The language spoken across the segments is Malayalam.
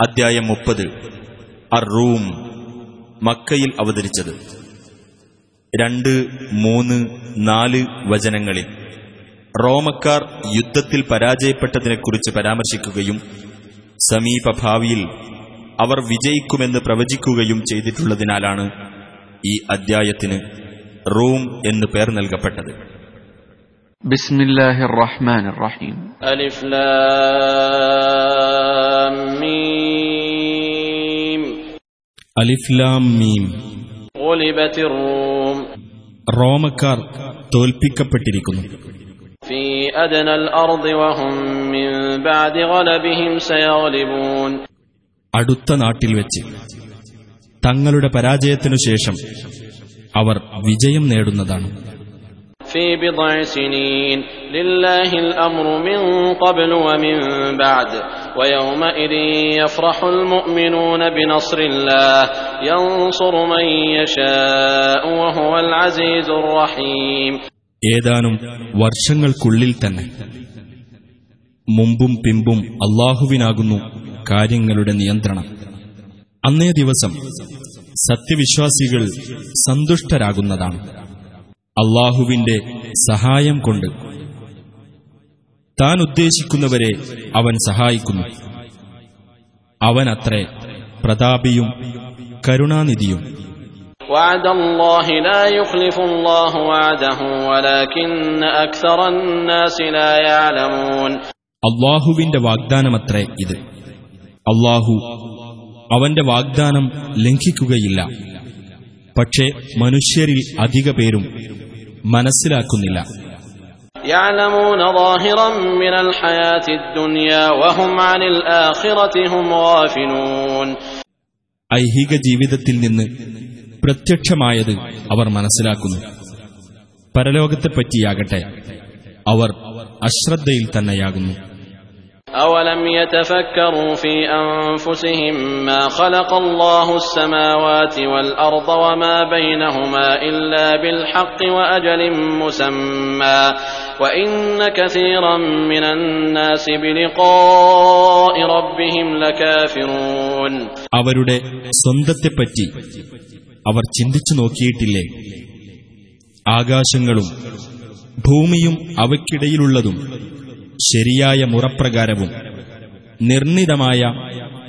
അദ്ധ്യായം മുപ്പത്. അർ റൂം മക്കയിൽ അവതരിച്ചത്. രണ്ട് മൂന്ന് നാല് വചനങ്ങളിൽ. റോമക്കാർ യുദ്ധത്തിൽ പരാജയപ്പെട്ടതിനെക്കുറിച്ച് പരാമർശിക്കുകയും സമീപഭാവിയിൽ അവർ വിജയിക്കുമെന്ന് പ്രവചിക്കുകയും ചെയ്തിട്ടുള്ളതിനാലാണ് ഈ അദ്ധ്യായത്തിന് റൂം എന്ന് പേർ നൽകപ്പെട്ടത്. بسم الله الرحمن الرحيم ألف لام ميم അലിഫ്ലാം മീം غلبت الروم റോമക്കാർ തോൽപ്പിക്കപ്പെട്ടിരിക്കുന്നു في أدنى الأرض وهم من بعد غلبهم سيغلبون അടുത്ത നാട്ടിൽ വെച്ച് തങ്ങളുടെ പരാജയത്തിനു ശേഷം അവർ വിജയം നേടുന്നതാണ് في بضع سنين لله الأمر من قبل ومن بعد ويومئذ يفرح المؤمنون بنصر الله ينصر من يشاء وهو العزيز الرحيم ഏതാനും വർഷങ്ങൾക്കുള്ളിൽ തന്നെ മുമ്പും പിമ്പും അള്ളാഹുവിനാകുന്നു കാര്യങ്ങളുടെ നിയന്ത്രണം അന്നേ ദിവസം സത്യവിശ്വാസികൾ സന്തുഷ്ടരാകുന്നതാണ് അള്ളാഹുവിന്റെ സഹായം കൊണ്ട് താൻ ഉദ്ദേശിക്കുന്നവരെ അവൻ സഹായിക്കുന്നു അവനത്രേ പ്രതാപിയും കരുണാനിധിയും وعد الله لا يخلف الله وعده ولكن أكثر الناس لا يعلمون അള്ളാഹുവിന്റെ വാഗ്ദാനമത്രേ ഇത് അള്ളാഹു അവന്റെ വാഗ്ദാനം ലംഘിക്കുകയില്ല പക്ഷേ മനുഷ്യരിൽ അധിക പേരും മനസ്സിലാക്കുന്നില്ല. ഐഹിക ജീവിതത്തിൽ നിന്ന് പ്രത്യക്ഷമായത് അവർ മനസ്സിലാക്കുന്നു. പരലോകത്തെപ്പറ്റിയാകട്ടെ അവർ അശ്രദ്ധയിൽ തന്നെയാകുന്നു. أولم يتفكروا في أنفسهم ما خلق الله السماوات والأرض وما بينهما إلا بالحق وأجل مسمى وإن كثيرا من الناس بلقاء ربهم لكافرون അവരുടെ സ്വന്തത്തെപ്പറ്റി അവർ ചിന്തിച്ചു നോക്കിയിട്ടില്ലേ ആകാശങ്ങളും ഭൂമിയും അവയ്ക്കിടയിലുള്ളതും ശരിയായ മുറപ്രകാരവും നിർണിതമായ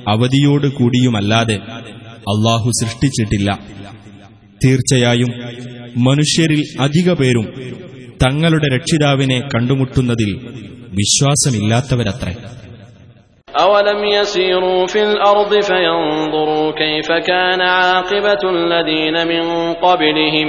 അവധിയോട് കൂടിയുമല്ലാതെ അള്ളാഹു സൃഷ്ടിച്ചിട്ടില്ല തീർച്ചയായും മനുഷ്യരിൽ അധിക പേരും തങ്ങളുടെ രക്ഷിതാവിനെ കണ്ടുമുട്ടുന്നതിൽ വിശ്വാസമില്ലാത്തവരത്രേ أولم يسيروا في الأرض فينظروا كيف كان عاقبة الذين من قبلهم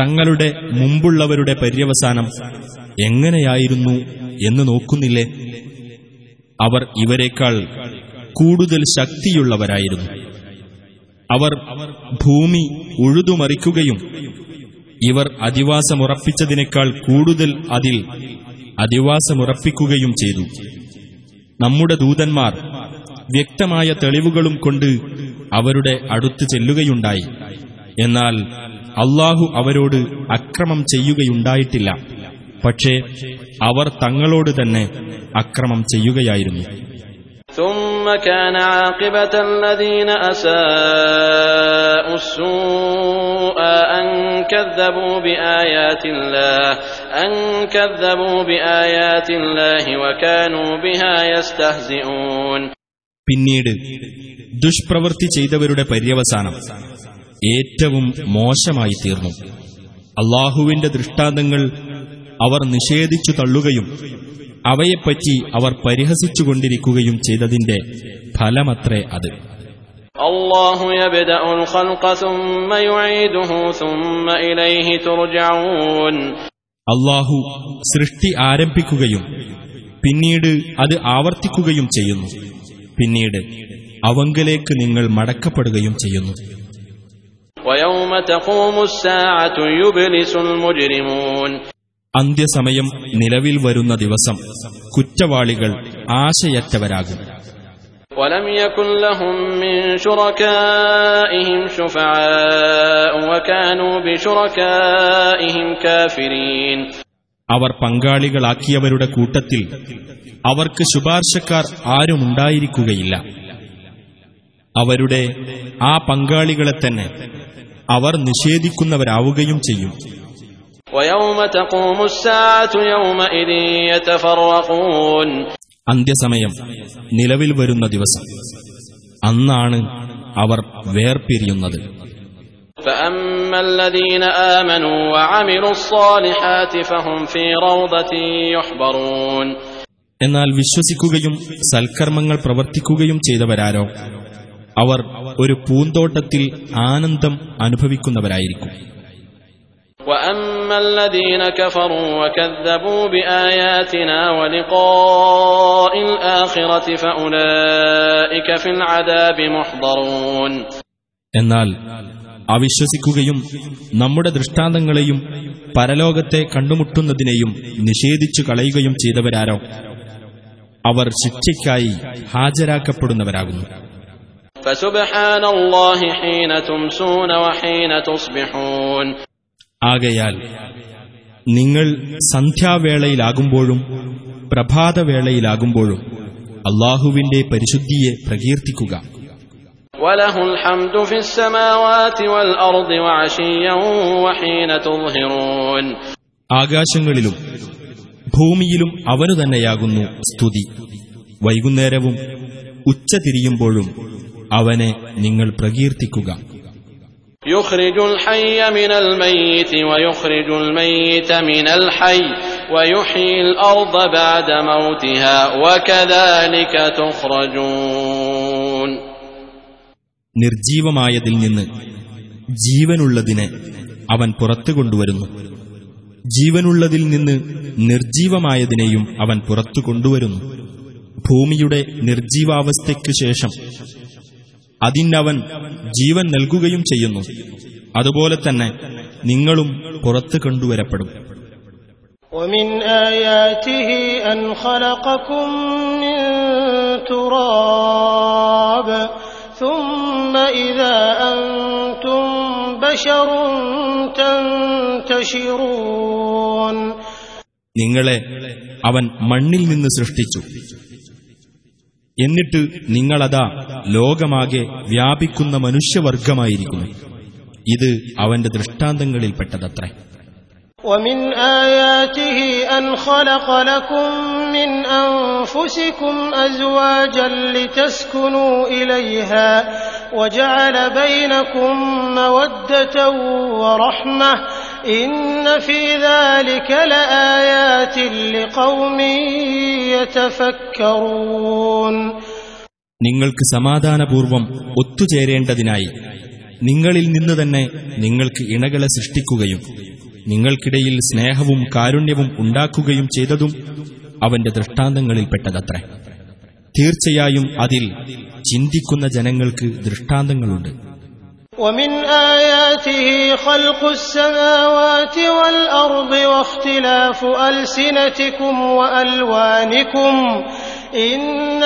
തങ്ങളുടെ മുമ്പുള്ളവരുടെ പര്യവസാനം എങ്ങനെയായിരുന്നു എന്ന് നോക്കുന്നില്ലേ? അവർ ഇവരെക്കാൾ കൂടുതൽ ശക്തിയുള്ളവരായിരുന്നു. അവർ ഭൂമി ഉഴുതുമറിക്കുകയും ഇവർ അധിവാസമുറപ്പിച്ചതിനേക്കാൾ കൂടുതൽ അതിൽ അധിവാസമുറപ്പിക്കുകയും ചെയ്തു. നമ്മുടെ ദൂതന്മാർ വ്യക്തമായ തെളിവുകളും കൊണ്ട് അവരുടെ അടുത്ത് ചെല്ലുകയുണ്ടായി. എന്നാൽ അള്ളാഹു അവരോട് അക്രമം ചെയ്യുകയുണ്ടായിട്ടില്ല പക്ഷേ അവർ തങ്ങളോട് തന്നെ അക്രമം ചെയ്യുകയായിരുന്നു ثم كان عاقبة الذين أساءوا السوء أن كذبوا بآيات الله أن كذبوا بآيات الله وكانوا بها يستهزئون പിന്നീട് ദുഷ്പ്രവൃത്തി ചെയ്തവരുടെ പര്യവസാനം ഏറ്റവും മോശമായി തീർന്നു. അള്ളാഹുവിന്റെ ദൃഷ്ടാന്തങ്ങൾ അവർ നിഷേധിച്ചു തള്ളുകയും അവയെപ്പറ്റി അവർ പരിഹസിച്ചുകൊണ്ടിരിക്കുകയും ചെയ്തതിന്റെ ഫലമത്രേ അത്. അള്ളാഹു സൃഷ്ടി ആരംഭിക്കുകയും പിന്നീട് അത് ആവർത്തിക്കുകയും ചെയ്യുന്നു. പിന്നീട് അവങ്കലേക്ക് നിങ്ങൾ മടക്കപ്പെടുകയും ചെയ്യുന്നു. അന്ത്യസമയം നിലവിൽ വരുന്ന ദിവസം കുറ്റവാളികൾ ആശയറ്റവരാകും ولم يكن لهم من شركائهم شفعاء وكانوا بشركائهم كافرين അവർ പങ്കാളികളാക്കിയവരുടെ കൂട്ടത്തിൽ അവർക്ക് ശുപാർശക്കാർ ആരുമുണ്ടായിരിക്കുകയില്ല അവരുടെ ആ പങ്കാളികളെ തന്നെ അവർ നിഷേധിക്കുന്നവരാവുകയും ചെയ്യും. അന്ത്യസമയം നിലവിൽ വരുന്ന ദിവസം. അന്നാണ് അവർ വേർപിരിയുന്നത്. എന്നാൽ വിശ്വസിക്കുകയും സൽക്കർമ്മങ്ങൾ പ്രവർത്തിക്കുകയും ചെയ്തവരാരോ? അവർ ഒരു പൂന്തോട്ടത്തിൽ ആനന്ദം അനുഭവിക്കുന്നവരായിരിക്കും وأما الذين كفروا وكذبوا بآياتنا ولقاء الآخرة فأولئك في العذاب محضرون എന്നാൽ അവിശ്വസിക്കുകയും നമ്മുടെ ദൃഷ്ടാന്തങ്ങളെയും പരലോകത്തെ കണ്ടുമുട്ടുന്നതിനെയും നിഷേധിച്ചു കളയുകയും ചെയ്തവരാരോ അവർ ശിക്ഷയ്ക്കായി ഹാജരാക്കപ്പെടുന്നവരാകുന്നു فسبحان الله حين تمسون وحين تصبحون ആകയാൽ നിങ്ങൾ സന്ധ്യാവേളയിലാകുമ്പോഴും പ്രഭാതവേളയിലാകുമ്പോഴും അള്ളാഹുവിന്റെ പരിശുദ്ധിയെ പ്രകീർത്തിക്കുക وله الحمد في السماوات والأرض وعشيا وحين تظهرون ആകാശങ്ങളിലും ഭൂമിയിലും അവനു തന്നെയാകുന്നു സ്തുതി വൈകുന്നേരവും ഉച്ച തിരിയുമ്പോഴും അവനെ നിങ്ങൾ പ്രകീർത്തിക്കുക يخرج الحي من الميت ويخرج الميت من الحي ويحيي الأرض بعد موتها وكذلك تخرجون നിർജീവമായതിൽ നിന്ന് ജീവനുള്ളതിനെ അവൻ പുറത്തു കൊണ്ടുവരുന്നു ജീവനുള്ളതിൽ നിന്ന് നിർജീവമായതിനെയും അവൻ പുറത്തു കൊണ്ടുവരുന്നു ഭൂമിയുടെ നിർജീവാവസ്ഥയ്ക്കു ശേഷം അതിനവൻ ജീവൻ നൽകുകയും ചെയ്യുന്നു അതുപോലെ തന്നെ നിങ്ങളും പുറത്തു കൊണ്ടുവരപ്പെടും ومن آياته أن خلقكم من تراب ثم إذا أنتم بشر تنتشرون നിങ്ങളെ അവൻ മണ്ണിൽ നിന്ന് സൃഷ്ടിച്ചു എന്നിട്ട് നിങ്ങളതാ ലോകമാകെ വ്യാപിക്കുന്ന മനുഷ്യവർഗമായിരിക്കുന്നു ഇത് അവന്റെ ദൃഷ്ടാന്തങ്ങളിൽപ്പെട്ടതത്രേ ومن آياته أن خلق لكم من أنفسكم أزواجا لتسكنوا إليها وجعل بينكم مودة ورحمة നിങ്ങൾക്ക് സമാധാനപൂർവം ഒത്തുചേരേണ്ടതിനായി നിങ്ങളിൽ നിന്ന് തന്നെ നിങ്ങൾക്ക് ഇണകളെ സൃഷ്ടിക്കുകയും നിങ്ങൾക്കിടയിൽ സ്നേഹവും കാരുണ്യവും ഉണ്ടാക്കുകയും ചെയ്തതും അവന്റെ ദൃഷ്ടാന്തങ്ങളിൽപ്പെട്ടതത്രേ. തീർച്ചയായും അതിൽ ചിന്തിക്കുന്ന ജനങ്ങൾക്ക് ദൃഷ്ടാന്തങ്ങളുണ്ട്. ومن آياته خلق السماوات والأرض واختلاف ألسنتكم وألوانكم إن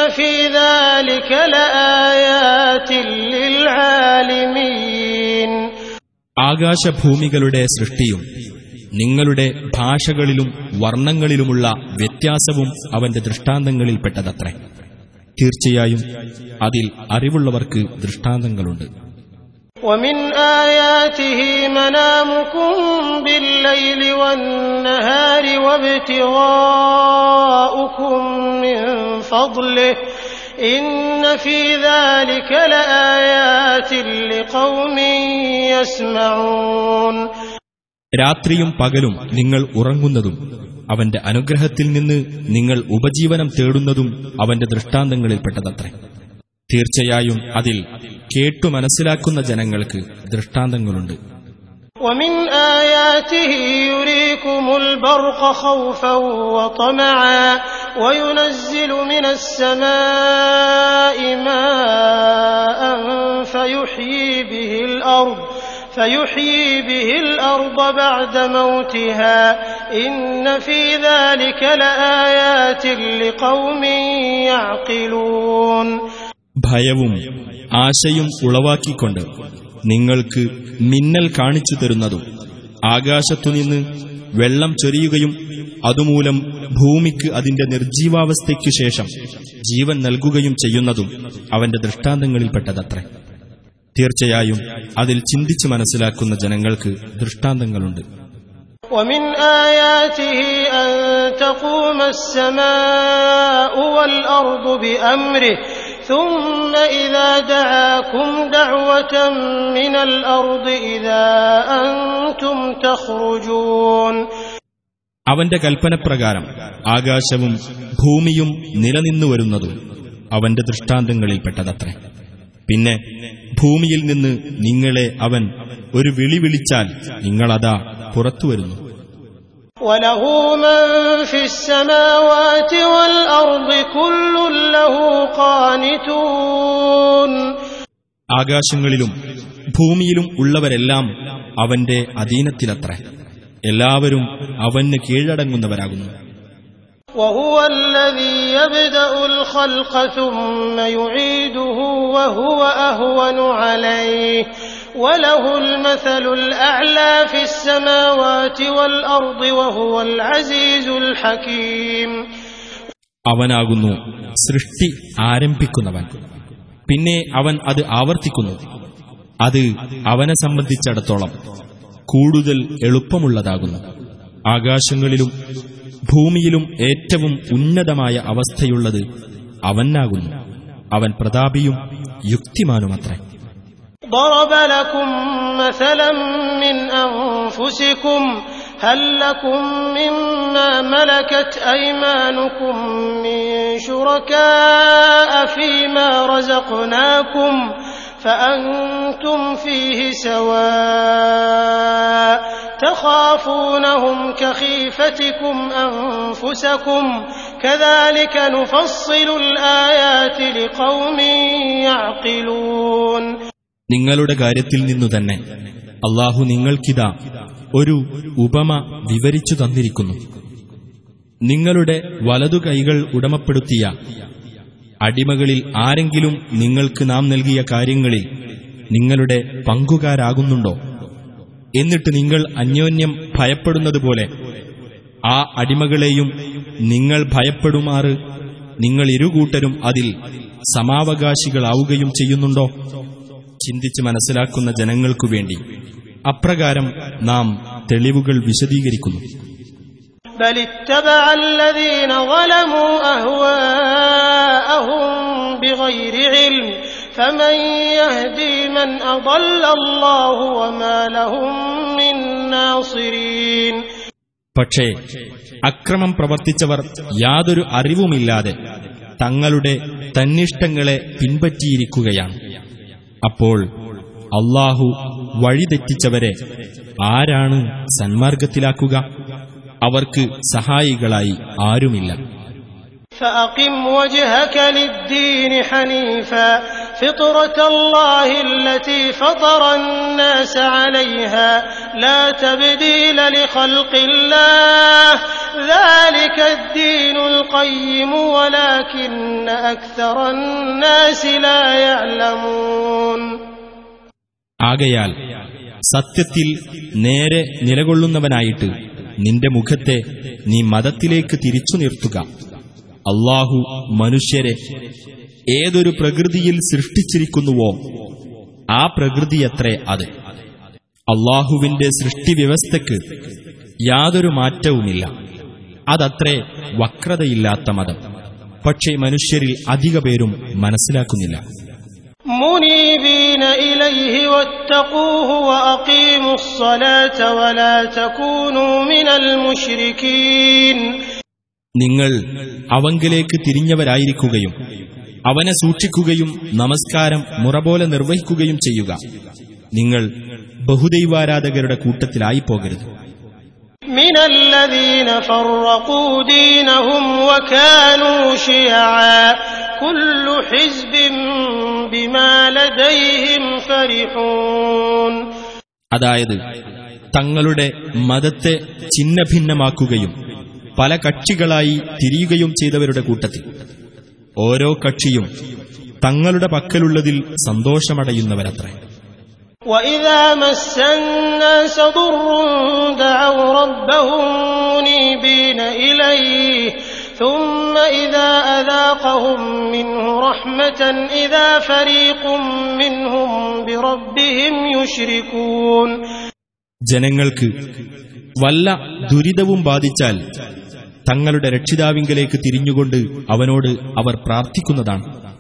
في ذلك لآيات للعالمين ആകാശഭൂമികളുടെ സൃഷ്ടിയും നിങ്ങളുടെ ഭാഷകളിലും വർണ്ണങ്ങളിലുമുള്ള വ്യത്യാസവും അവന്റെ ദൃഷ്ടാന്തങ്ങളിൽപ്പെട്ടതത്രേ തീർച്ചയായും അതിൽ അറിവുള്ളവർക്ക് ദൃഷ്ടാന്തങ്ങളുണ്ട് ومن آياته منامكم بالليل والنهار وابتغاؤكم من فضله إن في ذلك لآيات لقوم يسمعون രാത്രിയും പകലും നിങ്ങൾ ഉറങ്ങുന്നതും അവന്റെ അനുഗ്രഹത്തിൽ നിന്ന് നിങ്ങൾ ഉപജീവനം തേടുന്നതും അവന്റെ ദൃഷ്ടാന്തങ്ങളിൽപ്പെട്ടതത്രേ തീർച്ചയായും അതിൽ കേട്ടു മനസ്സിലാക്കുന്ന ജനങ്ങൾക്ക് ദൃഷ്ടാന്തങ്ങളുണ്ട് ومن آياته يريكم البرق خوفا وطمعا وينزل من السماء ماء فيحيي به الأرض فيحيي به الأرض بعد موتها إن في ذلك لآيات لقوم يعقلون ഭയവും ആശയും ഉളവാക്കിക്കൊണ്ട് നിങ്ങൾക്ക് മിന്നൽ കാണിച്ചു തരുന്നതും ആകാശത്തുനിന്ന് വെള്ളം ചൊരിയുകയും അതുമൂലം ഭൂമിക്ക് അതിന്റെ നിർജീവാവസ്ഥയ്ക്കു ശേഷം ജീവൻ നൽകുകയും ചെയ്യുന്നതും അവന്റെ ദൃഷ്ടാന്തങ്ങളിൽപ്പെട്ടതത്രേ തീർച്ചയായും അതിൽ ചിന്തിച്ചു മനസ്സിലാക്കുന്ന ജനങ്ങൾക്ക് ദൃഷ്ടാന്തങ്ങളുണ്ട് ومن آياته أن تقوم السماء والأرض بأمره ثم إذا دعاكم دعوة من الأرض إذا أنتم تخرجون അവന്റെ കൽപ്പനപ്രകാരം ആകാശവും ഭൂമിയും നിലനിന്നു വരുന്നതും അവന്റെ ദൃഷ്ടാന്തങ്ങളിൽപ്പെട്ടതത്രേ പിന്നെ ഭൂമിയിൽ നിന്ന് നിങ്ങളെ അവൻ ഒരു വിളി വിളിച്ചാൽ നിങ്ങളതാ പുറത്തു വരുന്നു وله من في السماوات والأرض كل له قانتون ആകാശങ്ങളിലും ഭൂമിയിലും ഉള്ളവരെല്ലാം അവന്റെ അധീനത്തിലത്രേ എല്ലാവരും അവന് കീഴടങ്ങുന്നവരാകുന്നു وهو الذي يبدأ الخلق ثم يعيده وهو أهون عليه وله المثل الأعلى في السماوات والأرض وهو العزيز الحكيم അവനാകുന്നു സൃഷ്ടി ആരംഭിക്കുന്നവൻ പിന്നെ അവൻ അത് ആവർത്തിക്കുന്നു അത് അവനെ സംബന്ധിച്ചിടത്തോളം കൂടുതൽ എളുപ്പമുള്ളതാകുന്നു ആകാശങ്ങളിലും ഭൂമിയിലും ഏറ്റവും ഉന്നതമായ അവസ്ഥയുള്ളത് അവനാകുന്നു അവൻ പ്രതാപിയും യുക്തിമാനുമത്രേ ضرب لكم مثلا من أنفسكم هل لكم مما ملكت أيمانكم من شركاء فيما رزقناكم فأنتم فيه سواء تخافونهم كخيفتكم أنفسكم كذلك نفصل الآيات لقوم يعقلون നിങ്ങളുടെ കാര്യത്തിൽ നിന്നു തന്നെ. അള്ളാഹു നിങ്ങൾക്കിതാ ഒരു ഉപമ വിവരിച്ചു തന്നിരിക്കുന്നു. നിങ്ങളുടെ വലതു കൈകൾ ഉടമപ്പെടുത്തിയ അടിമകളിൽ ആരെങ്കിലും നിങ്ങൾക്ക് നാം നൽകിയ കാര്യങ്ങളിൽ നിങ്ങളുടെ പങ്കുകാരാകുന്നുണ്ടോ? എന്നിട്ട് നിങ്ങൾ അന്യോന്യം ഭയപ്പെടുന്നതുപോലെ ആ അടിമകളെയും നിങ്ങൾ ഭയപ്പെടുമാറ്. നിങ്ങൾ ഇരുകൂട്ടരും അതിൽ സമാവകാശികളാവുകയും ചെയ്യുന്നുണ്ടോ? ചിന്തിച്ച് മനസ്സിലാക്കുന്ന ജനങ്ങൾക്കു വേണ്ടി അപ്രകാരം നാം തെളിവുകൾ വിശദീകരിക്കുന്നു. പക്ഷേ അക്രമം പ്രവർത്തിച്ചവർ യാതൊരു അറിവുമില്ലാതെ തങ്ങളുടെ തന്നിഷ്ടങ്ങളെ പിൻപറ്റിയിരിക്കുകയാണ്. അപ്പോൾ അള്ളാഹു വഴിതെറ്റിച്ചവരെ ആരാണ് സന്മാർഗത്തിലാക്കുക അവർക്ക് സഹായികളായി ആരുമില്ല فأقم وجهك للدين حنيفا فطرة الله التي فطر الناس عليها لا تبديل لخلق الله ذلك الدين القيم ولكن أكثر الناس لا يعلمون ആകയാൽ സത്യത്തിൽ നേരെ നിലകൊള്ളുന്നവനായിട്ട് നിന്റെ മുഖത്തെ നീ മതത്തിലേക്ക് തിരിച്ചു നിർത്തുക അള്ളാഹു മനുഷ്യരെ ഏതൊരു പ്രകൃതിയിൽ സൃഷ്ടിച്ചിരിക്കുന്നുവോ ആ പ്രകൃതിയത്രേ അത് അള്ളാഹുവിന്റെ സൃഷ്ടിവ്യവസ്ഥയ്ക്ക് യാതൊരു മാറ്റവുമില്ല അതത്രേ വക്രതയില്ലാത്ത മതം പക്ഷേ മനുഷ്യരിൽ അധിക പേരും മനസ്സിലാക്കുന്നില്ല منيبين إليه واتقوه وأقيموا الصلاة ولا تكونوا من المشركين നിങ്ങൾ അവങ്കിലേക്ക് തിരിഞ്ഞവരായിരിക്കുകയും അവനെ സൂക്ഷിക്കുകയും നമസ്കാരം മുറപോലെ നിർവഹിക്കുകയും ചെയ്യുക. നിങ്ങൾ ബഹുദൈവാരാധകരുടെ കൂട്ടത്തിലായി പോകരുത്. അതായത് തങ്ങളുടെ മതത്തെ ഛിന്നഭിന്നമാക്കുകയും പല കക്ഷികളായി തിരിയുകയും ചെയ്തവരുടെ കൂട്ടത്തിൽ. ഓരോ കക്ഷിയും തങ്ങളുടെ പക്കലുള്ളതിൽ സന്തോഷമടയുന്നവരത്രേ وإذا مس الناس ضر دعوا ربهم منيبين إليه ثم إذا أذاقهم منه رحمة إذا فريق منهم بربهم يشركون ജനങ്ങൾക്ക് വല്ല ദുരിതവും ബാധിച്ചാൽ തങ്ങളുടെ രക്ഷിതാവിങ്കലേക്ക് തിരിഞ്ഞുകൊണ്ട് അവനോട് അവർ പ്രാർത്ഥിക്കുന്നതാണ്.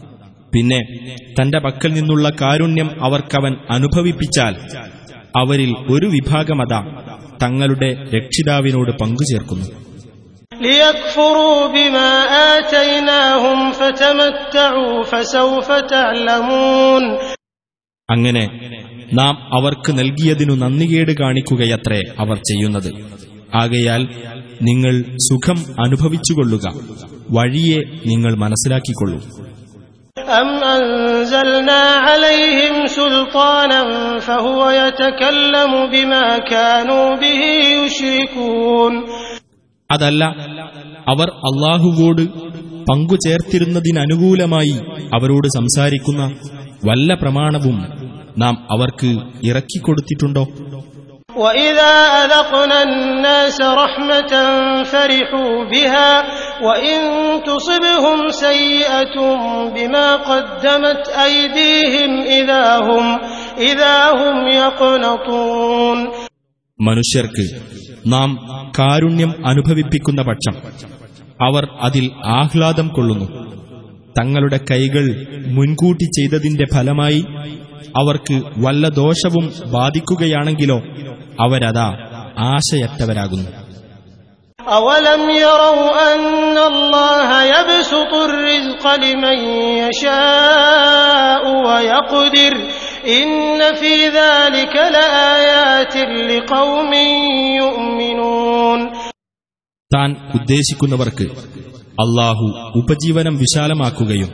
പിന്നെ തന്റെ പക്കൽ നിന്നുള്ള കാരുണ്യം അവർക്കവൻ അനുഭവിപ്പിച്ചാൽ അവരിൽ ഒരു വിഭാഗമത തങ്ങളുടെ രക്ഷിതാവിനോട് പങ്കുചേർക്കുന്നു. അങ്ങനെ നാം അവർക്ക് നൽകിയതിനു നന്ദികേട് കാണിക്കുകയത്രേ അവർ ചെയ്യുന്നത്. ആകയാൽ നിങ്ങൾ സുഖം അനുഭവിച്ചുകൊള്ളുക വഴിയെ നിങ്ങൾ മനസ്സിലാക്കിക്കൊള്ളൂ أم أنزلنا عليهم سلطانا فهو يتكلم بما كانوا به يشركون അതല്ല അവർ അള്ളാഹുവോട് പങ്കുചേർത്തിരുന്നതിനനുകൂലമായി അവരോട് സംസാരിക്കുന്ന വല്ല പ്രമാണവും നാം അവർക്ക് ഇറക്കിക്കൊടുത്തിട്ടുണ്ടോ وإذا أذقنا الناس رحمة فرحوا بها وإن تصبهم سيئة بما قدمت أيديهم إذا هم إذا هم يقنطون മനുഷ്യർക്ക് നാം കാരുണ്യം അനുഭവിപ്പിക്കുന്ന പക്ഷം അവർ അതിൽ ആഹ്ലാദം കൊള്ളുന്നു തങ്ങളുടെ കൈകൾ മുൻകൂട്ടി ചെയ്തതിന്റെ ഫലമായി അവർക്ക് വല്ല ദോഷവും ബാധിക്കുകയാണെങ്കിലോ അവരതാ ആശയറ്റവരാകുന്നു أولم يروا أن الله يبسط الرزق لمن يشاء ويقدر إن في ذلك لآيات لقوم يؤمنون താൻ ഉദ്ദേശിക്കുന്നവർക്ക് അള്ളാഹു ഉപജീവനം വിശാലമാക്കുകയും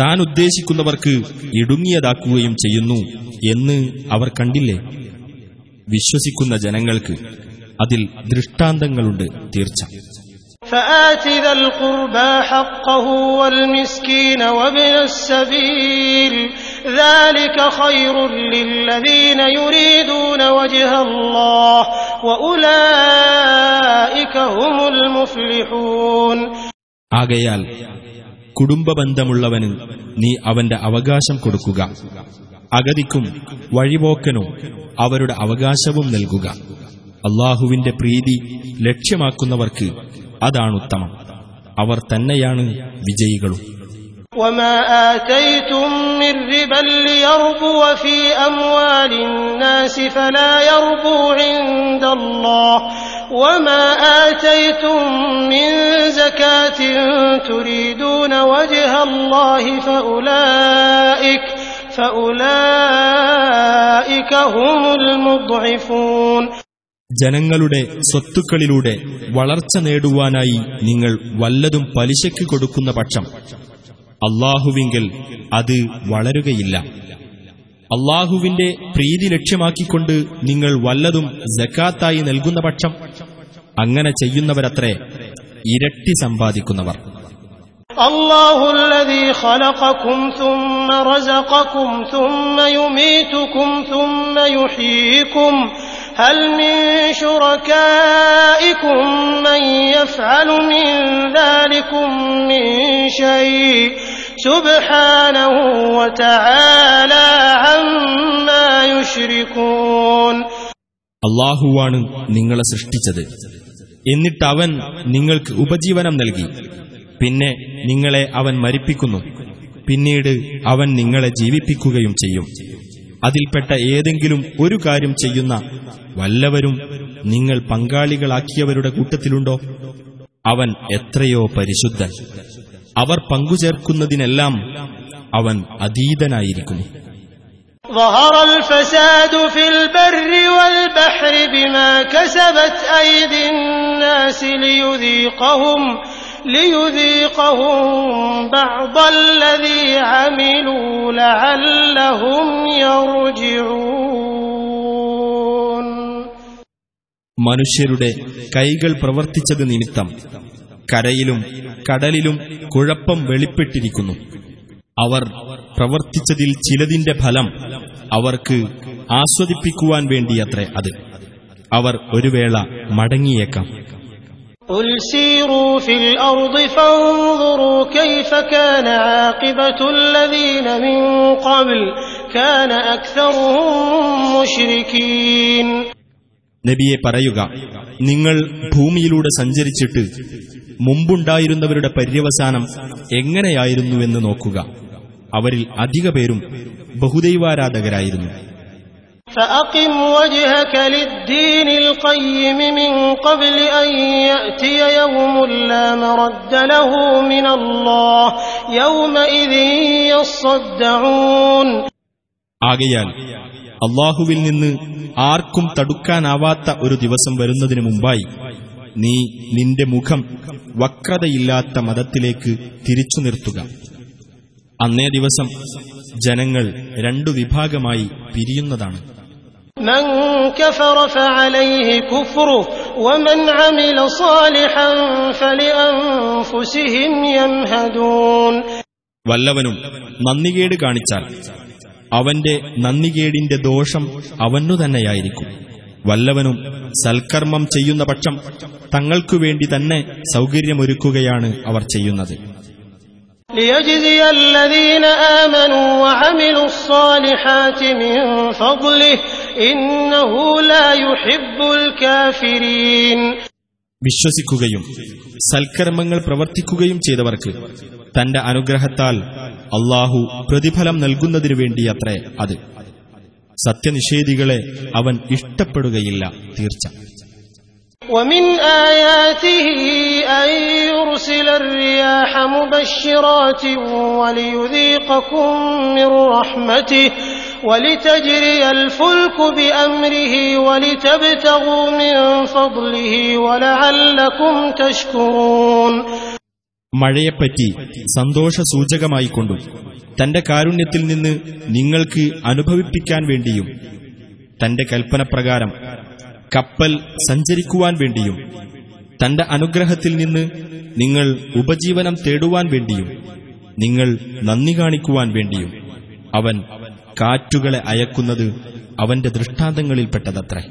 താൻ ഉദ്ദേശിക്കുന്നവർക്ക് ഇടുങ്ങിയതാക്കുകയും ചെയ്യുന്നു എന്ന് അവർ കണ്ടില്ലേ? വിശ്വസിക്കുന്ന ജനങ്ങൾക്ക് അതിൽ ദൃഷ്ടാന്തങ്ങളുണ്ട് തീർച്ച. ആകയാൽ കുടുംബബന്ധമുള്ളവന് നീ അവന്റെ അവകാശം കൊടുക്കുക അഗതിക്കും വഴിപോക്കനും അവരുടെ അവകാശവും നൽകുക അള്ളാഹുവിന്റെ പ്രീതി ലക്ഷ്യമാക്കുന്നവർക്ക് അതാണുത്തമം അവർ തന്നെയാണ് വിജയികളും وما آتيتم من ربا ليربو في أموال الناس فلا يربو عند الله وما آتيتم من زكاة تريدون وجه الله فأولئك فأولئك هم المضعفون ജനങ്ങളുടെ സ്വത്തുക്കളിലൂടെ വളർച്ച നേടുവാനായി നിങ്ങൾ വല്ലതും പലിശയ്ക്ക് കൊടുക്കുന്ന പക്ഷം അള്ളാഹുവിങ്കൽ അത് വളരുകയില്ല അള്ളാഹുവിന്റെ പ്രീതി ലക്ഷ്യമാക്കിക്കൊണ്ട് നിങ്ങൾ വല്ലതും ജക്കാത്തായി നൽകുന്ന പക്ഷം അങ്ങനെ ചെയ്യുന്നവരത്രേ ഇരട്ടി സമ്പാദിക്കുന്നവർ الله الذي خلقكم ثم رزقكم ثم يميتكم ثم يحييكم هل من شركائكم من يفعل من ذلكم من شيء അള്ളാഹുവാണ് നിങ്ങളെ സൃഷ്ടിച്ചത്. എന്നിട്ട് അവൻ നിങ്ങൾക്ക് ഉപജീവനം നൽകി. പിന്നെ നിങ്ങളെ അവൻ മരിപ്പിക്കുന്നു. പിന്നീട് അവൻ നിങ്ങളെ ജീവിപ്പിക്കുകയും ചെയ്യും. അതിൽപ്പെട്ട ഏതെങ്കിലും ഒരു കാര്യം ചെയ്യുന്ന വല്ലവരും നിങ്ങൾ പങ്കാളികളാക്കിയവരുടെ കൂട്ടത്തിലുണ്ടോ? അവൻ എത്രയോ പരിശുദ്ധൻ. അവർ പങ്കുചേർക്കുന്നതിനെല്ലാം അവൻ അതീതനായിരിക്കുന്നു ظهر الفساد في البر والبحر بما كسبت أيدي الناس ليذيقهم ليذيقهم بعض الذي عملوا لعلهم يرجعون മനുഷ്യരുടെ കൈകൾ പ്രവർത്തിച്ചത് നിമിത്തം കരയിലും കടലിലും കുഴപ്പം വെളിപ്പെട്ടിരിക്കുന്നു. അവർ പ്രവർത്തിച്ചതിൽ ചിലതിന്റെ ഫലം അവർക്ക് ആസ്വദിപ്പിക്കുവാൻ വേണ്ടിയത്രേ അത്. അവർ ഒരു വേള മടങ്ങിയേക്കാം. നബിയെ പറയുക നിങ്ങൾ ഭൂമിയിലൂടെ സഞ്ചരിച്ചിട്ട് മുമ്പുണ്ടായിരുന്നവരുടെ പര്യവസാനം എങ്ങനെയായിരുന്നുവെന്ന് നോക്കുക അവരിൽ അധിക പേരും ബഹുദൈവാരാധകരായിരുന്നു فأقم وجهك للدين القيم من قبل أن يأتي يوم لا مرد له من الله يومئذ يصدعون ആകയാൽ അള്ളാഹുവിൽ നിന്ന് ആർക്കും തടുക്കാനാവാത്ത ഒരു ദിവസം വരുന്നതിനു മുമ്പായി നീ നിന്റെ മുഖം വക്രതയില്ലാത്ത മതത്തിലേക്ക് തിരിച്ചു നിർത്തുക അന്നേ ദിവസം ജനങ്ങൾ രണ്ടു വിഭാഗമായി പിരിയുന്നതാണ് من كفر فعليه كفره ومن عمل صالحا فلأنفسهم يمهدون വല്ലവനും നന്ദികേട് കാണിച്ചാൽ അവന്റെ നന്ദികേടിന്റെ ദോഷം അവനു തന്നെയായിരിക്കും വല്ലവനും സൽക്കർമ്മം ചെയ്യുന്ന പക്ഷം തങ്ങൾക്കു വേണ്ടി തന്നെ സൗകര്യമൊരുക്കുകയാണ് അവർ ചെയ്യുന്നത് ليجزي الذين آمنوا وعملوا الصالحات من فضله إنه لا يحب الكافرين വിശ്വസിക്കുകയും സൽക്കർമ്മങ്ങൾ പ്രവർത്തിക്കുകയും ചെയ്തവർക്ക് തന്റെ അനുഗ്രഹത്താൽ അള്ളാഹു പ്രതിഫലം നൽകുന്നതിനു വേണ്ടിയത്രേ അത് സത്യനിഷേധികളെ അവൻ ഇഷ്ടപ്പെടുകയില്ല തീർച്ച ومن آياته أن يرسل الرياح مبشرات وليذيقكم من رحمته ولتجري الفلك بأمره ولتبتغوا من فضله ولعلكم تشكرون മഴയെപ്പറ്റി സന്തോഷസൂചകമായിക്കൊണ്ടും തന്റെ കാരുണ്യത്തിൽ നിന്ന് നിങ്ങൾക്ക് അനുഭവിപ്പിക്കാൻ വേണ്ടിയും തന്റെ കൽപ്പനപ്രകാരം കപ്പൽ സഞ്ചരിക്കുവാൻ വേണ്ടിയും തന്റെ അനുഗ്രഹത്തിൽ നിന്ന് നിങ്ങൾ ഉപജീവനം തേടുവാൻ വേണ്ടിയും നിങ്ങൾ നന്ദി കാണിക്കുവാൻ വേണ്ടിയും അവൻ കാറ്റുകളെ അയക്കുന്നത് അവന്റെ ദൃഷ്ടാന്തങ്ങളിൽപ്പെട്ടതത്രേ.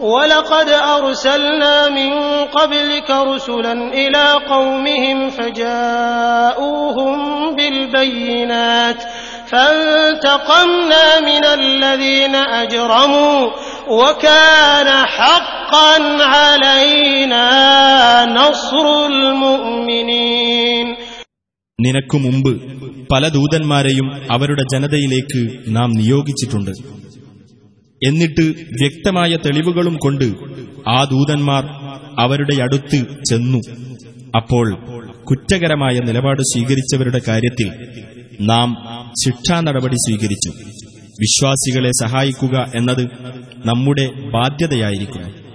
ولقد أرسلنا من قبلك رسلا إلى قومهم فجاءوهم بالبينات فانتقمنا من الذين أجرموا وكان حقا علينا نصر المؤمنين നിനക്കു മുമ്പ് പല ദൂതന്മാരെയും അവരുടെ ജനതയിലേക്ക് നാം നിയോഗിച്ചിട്ടുണ്ട് എന്നിട്ട് വ്യക്തമായ തെളിവുകളും കൊണ്ട് ആ ദൂതന്മാർ അവരുടെ അടുത്ത് ചെന്നു. അപ്പോൾ കുറ്റകരമായ നിലപാട് സ്വീകരിച്ചവരുടെ കാര്യത്തിൽ നാം ശിക്ഷാനടപടി സ്വീകരിച്ചു. വിശ്വാസികളെ സഹായിക്കുക എന്നത് നമ്മുടെ ബാധ്യതയായിരിക്കുന്നു.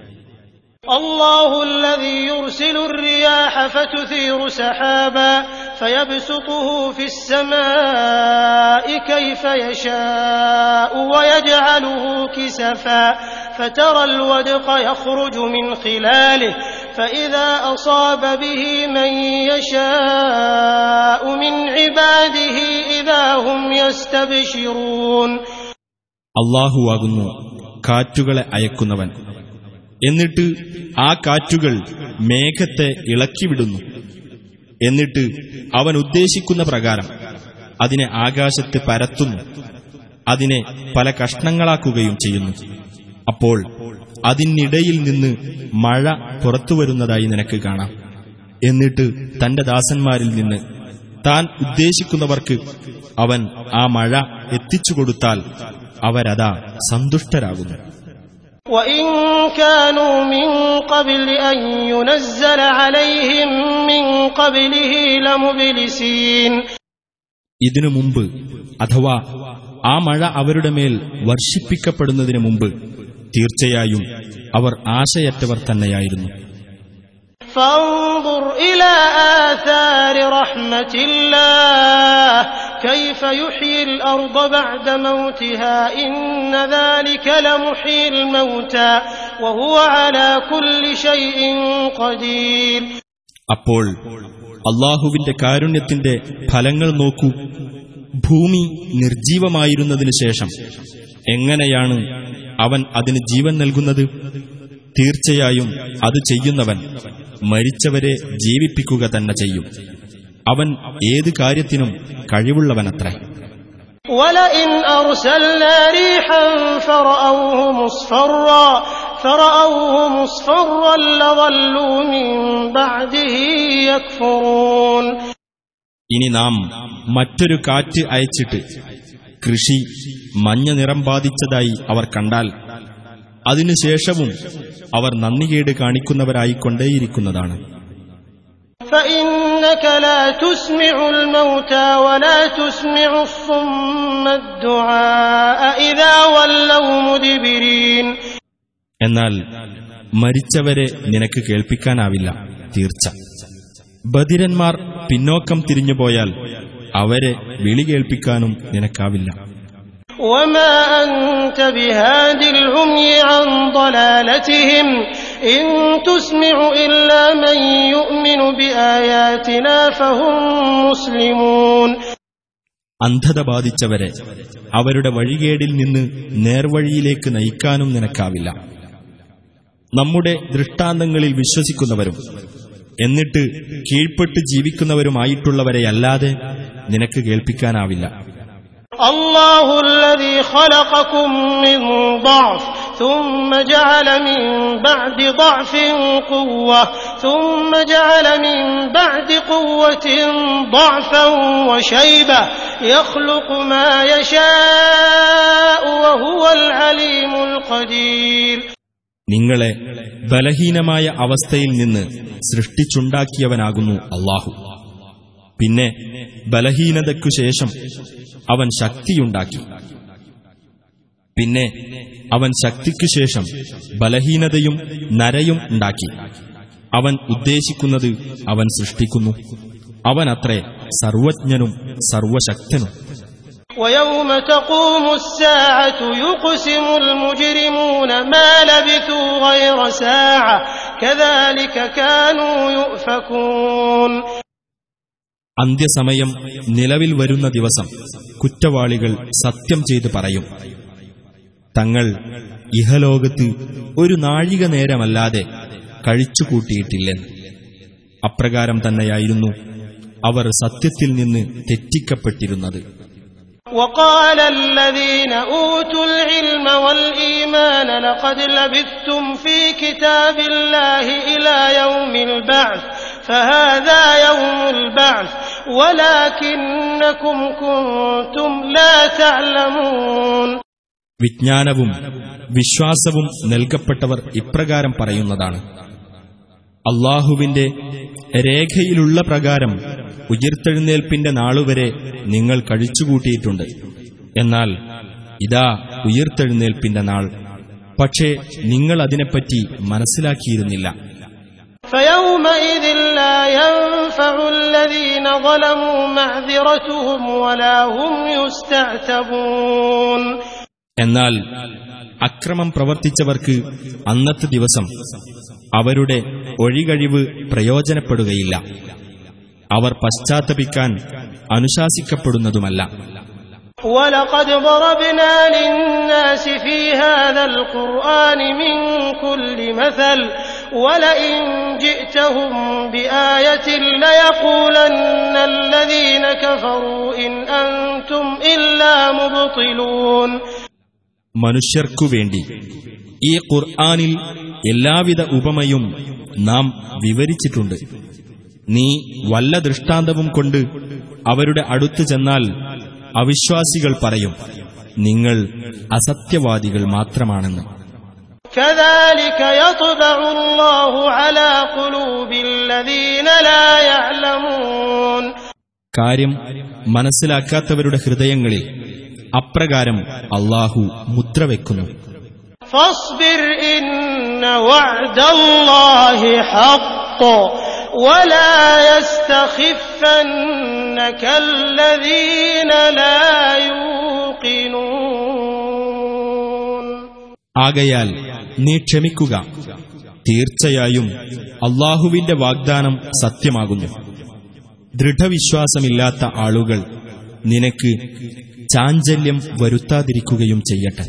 الله الذي يرسل الرياح فتثير سحابا فيبسطه في السماء كيف يشاء ويجعله كسفا فترى الودق يخرج من خلاله فإذا أصاب به من يشاء من عباده إذا هم يستبشرون അള്ളാഹുവാകുന്നു കാറ്റുകളെ അയക്കുന്നവൻ എന്നിട്ട് ആ കാറ്റുകൾ മേഘത്തെ ഇളക്കിവിടുന്നു. എന്നിട്ട് അവൻ ഉദ്ദേശിക്കുന്ന പ്രകാരം അതിനെ ആകാശത്ത് പരത്തുന്നു. അതിനെ പല കഷ്ണങ്ങളാക്കുകയും ചെയ്യുന്നു. അപ്പോൾ അതിനിടയിൽ നിന്ന് മഴ പുറത്തുവരുന്നതായി നിനക്ക് കാണാം. എന്നിട്ട് തന്റെ ദാസന്മാരിൽ നിന്ന് താൻ ഉദ്ദേശിക്കുന്നവർക്ക് അവൻ ആ മഴ എത്തിച്ചു കൊടുത്താൽ അവരതാ സന്തുഷ്ടരാകുന്നു. وإن كانوا من قبل أن ينزل عليهم من قبله لمبلسين ഇതിനു മുമ്പ് അഥവാ ആ മഴ അവരുടെ മേൽ വർഷിപ്പിക്കപ്പെടുന്നതിനു മുമ്പ് തീർച്ചയായും അവർ ആശയറ്റവർ തന്നെയായിരുന്നു فانظر إلى آثار رحمة الله كيف يحيي الأرض بعد موتها إن ذلك لمحيي الموتى وهو على كل شيء قدير അപ്പോൾ അള്ളാഹുവിന്റെ കാരുണ്യത്തിന്റെ ഫലങ്ങൾ നോക്കൂ ഭൂമി നിർജീവമായിരുന്നതിനു ശേഷം എങ്ങനെയാണ് അവൻ അതിന് ജീവൻ നൽകുന്നത് തീർച്ചയായും അത് ചെയ്യുന്നവൻ മരിച്ചവരെ ജീവിപ്പിക്കുക തന്നെ ചെയ്യും അവൻ ഏത് കാര്യത്തിനും കഴിവുള്ളവനത്രേ ولئن أرسلنا ريحا فرأوه مصفرا فرأوه مصفرا لظلوا من بعده يكفرون ഇനി നാം മറ്റൊരു കാറ്റ് അയച്ചിട്ട് കൃഷി മഞ്ഞ നിറം ബാധിച്ചതായി അവർ കണ്ടാൽ അതിനുശേഷവും അവർ നന്ദികേട് കാണിക്കുന്നവരായിക്കൊണ്ടേയിരിക്കുന്നതാണ് فإنك لا تسمع الموتى ولا تسمع الصم الدعاء إذا ولوا مدبرين എന്നാൽ മരിച്ചവരെ നിനക്ക് കേൾപ്പിക്കാനാവില്ല തീർച്ച ബധിരന്മാർ പിന്നോക്കം തിരിഞ്ഞുപോയാൽ അവരെ വിളി കേൾപ്പിക്കാനും നിനക്കാവില്ല وما أنت بهاد العمي عن ضلالتهم إن تسمع إلا من يؤمن بآياتنا فهم مسلمون അന്ധത ബാധിച്ചവരെ അവരുടെ വഴികേടിൽ നിന്ന് നേർവഴിയിലേക്ക് നയിക്കാനും നിനക്കാവില്ല നമ്മുടെ ദൃഷ്ടാന്തങ്ങളിൽ വിശ്വസിക്കുന്നവരും എന്നിട്ട് കീഴ്പ്പെട്ട് ജീവിക്കുന്നവരുമായിട്ടുള്ളവരെയല്ലാതെ നിനക്ക് കേൾപ്പിക്കാനാവില്ല الله الذي خلقكم من ضعف ثم جعل من بعد ضعف قوة ثم جعل من بعد قوة ضعفا وشيبة يخلق ما يشاء وهو العليم القدير നിങ്ങളെ ബലഹീനമായ അവസ്ഥയിൽ നിന്ന് സൃഷ്ടിച്ചുണ്ടാക്കിയവനാകുന്നു അള്ളാഹു പിന്നെ ബലഹീനതയ്ക്കു ശേഷം അവൻ ശക്തിയുണ്ടാക്കി പിന്നെ അവൻ ശക്തിക്കു ശേഷം ബലഹീനതയും നരയും ഉണ്ടാക്കി. അവൻ ഉദ്ദേശിക്കുന്നത് അവൻ സൃഷ്ടിക്കുന്നു. അവനത്രേ സർവജ്ഞനും സർവശക്തനും. അന്ത്യസമയം നിലവിൽ വരുന്ന ദിവസം കുറ്റവാളികൾ സത്യം ചെയ്ത് പറയും. തങ്ങൾ ഇഹലോകത്ത് ഒരു നാഴിക നേരമല്ലാതെ കഴിച്ചുകൂട്ടിയിട്ടില്ലെന്ന് അപ്രകാരം തന്നെയായിരുന്നു അവർ സത്യത്തിൽ നിന്ന് തെറ്റിക്കപ്പെട്ടിരുന്നത് وقال الذين أوتوا العلم والإيمان لقد لبثتم في كتاب الله إلى يوم البعث فهذا يوم البعث ولكنكم كنتم لا تعلمون വിജ്ഞാനവും വിശ്വാസവും നൽകപ്പെട്ടവർ ഇപ്രകാരം പറയുന്നതാണ്. അള്ളാഹുവിന്റെ രേഖയിലുള്ള പ്രകാരം ഉയർത്തെഴുന്നേൽപ്പിന്റെ നാളുവരെ നിങ്ങൾ കഴിച്ചുകൂട്ടിയിട്ടുണ്ട്. എന്നാൽ ഇതാ ഉയർത്തെഴുന്നേൽപ്പിന്റെ നാൾ. പക്ഷേ നിങ്ങൾ അതിനെപ്പറ്റി മനസ്സിലാക്കിയിരുന്നില്ല. ഫയൗമ لا ينفع الذين ظلموا معذرتهم ولا هم يستعتبون എന്നാൽ അക്രമം പ്രവർത്തിച്ചവർക്ക് അന്നത്തെ ദിവസം അവരുടെ ഒഴികഴിവ് പ്രയോജനപ്പെടുകയില്ല അവർ പശ്ചാത്തപിക്കാൻ അനുശാസിക്കപ്പെടുന്നതുമല്ല ولقد ضربنا للناس في هذا القرآن من كل مثل ولئن جئتهم بآية ليقولن الذين كفروا إن أنتم إلا مبطلون മനുഷ്യർക്കുവേണ്ടി. ഈ ഖുർആാനിൽ എല്ലാവിധ ഉപമയും നാം വിവരിച്ചിട്ടുണ്ട്. നീ വല്ല ദൃഷ്ടാന്തവും കൊണ്ട് അവരുടെ അടുത്തു ചെന്നാൽ അവിശ്വാസികൾ പറയും നിങ്ങൾ അസത്യവാദികൾ മാത്രമാണെന്ന്. കാര്യം മനസ്സിലാക്കാത്തവരുടെ ഹൃദയങ്ങളിൽ അപ്രകാരം അള്ളാഹു മുദ്രവെക്കുന്നു فاصبر إن وعد الله حق ولا كالذين لا يوقنون ആകയാൽ നീ ക്ഷമിക്കുക തീർച്ചയായും അള്ളാഹുവിന്റെ വാഗ്ദാനം സത്യമാകുന്നു ദൃഢവിശ്വാസമില്ലാത്ത ആളുകൾ നിനക്ക് ചാഞ്ചല്യം വരുത്താതിരിക്കുകയും ചെയ്യട്ടെ.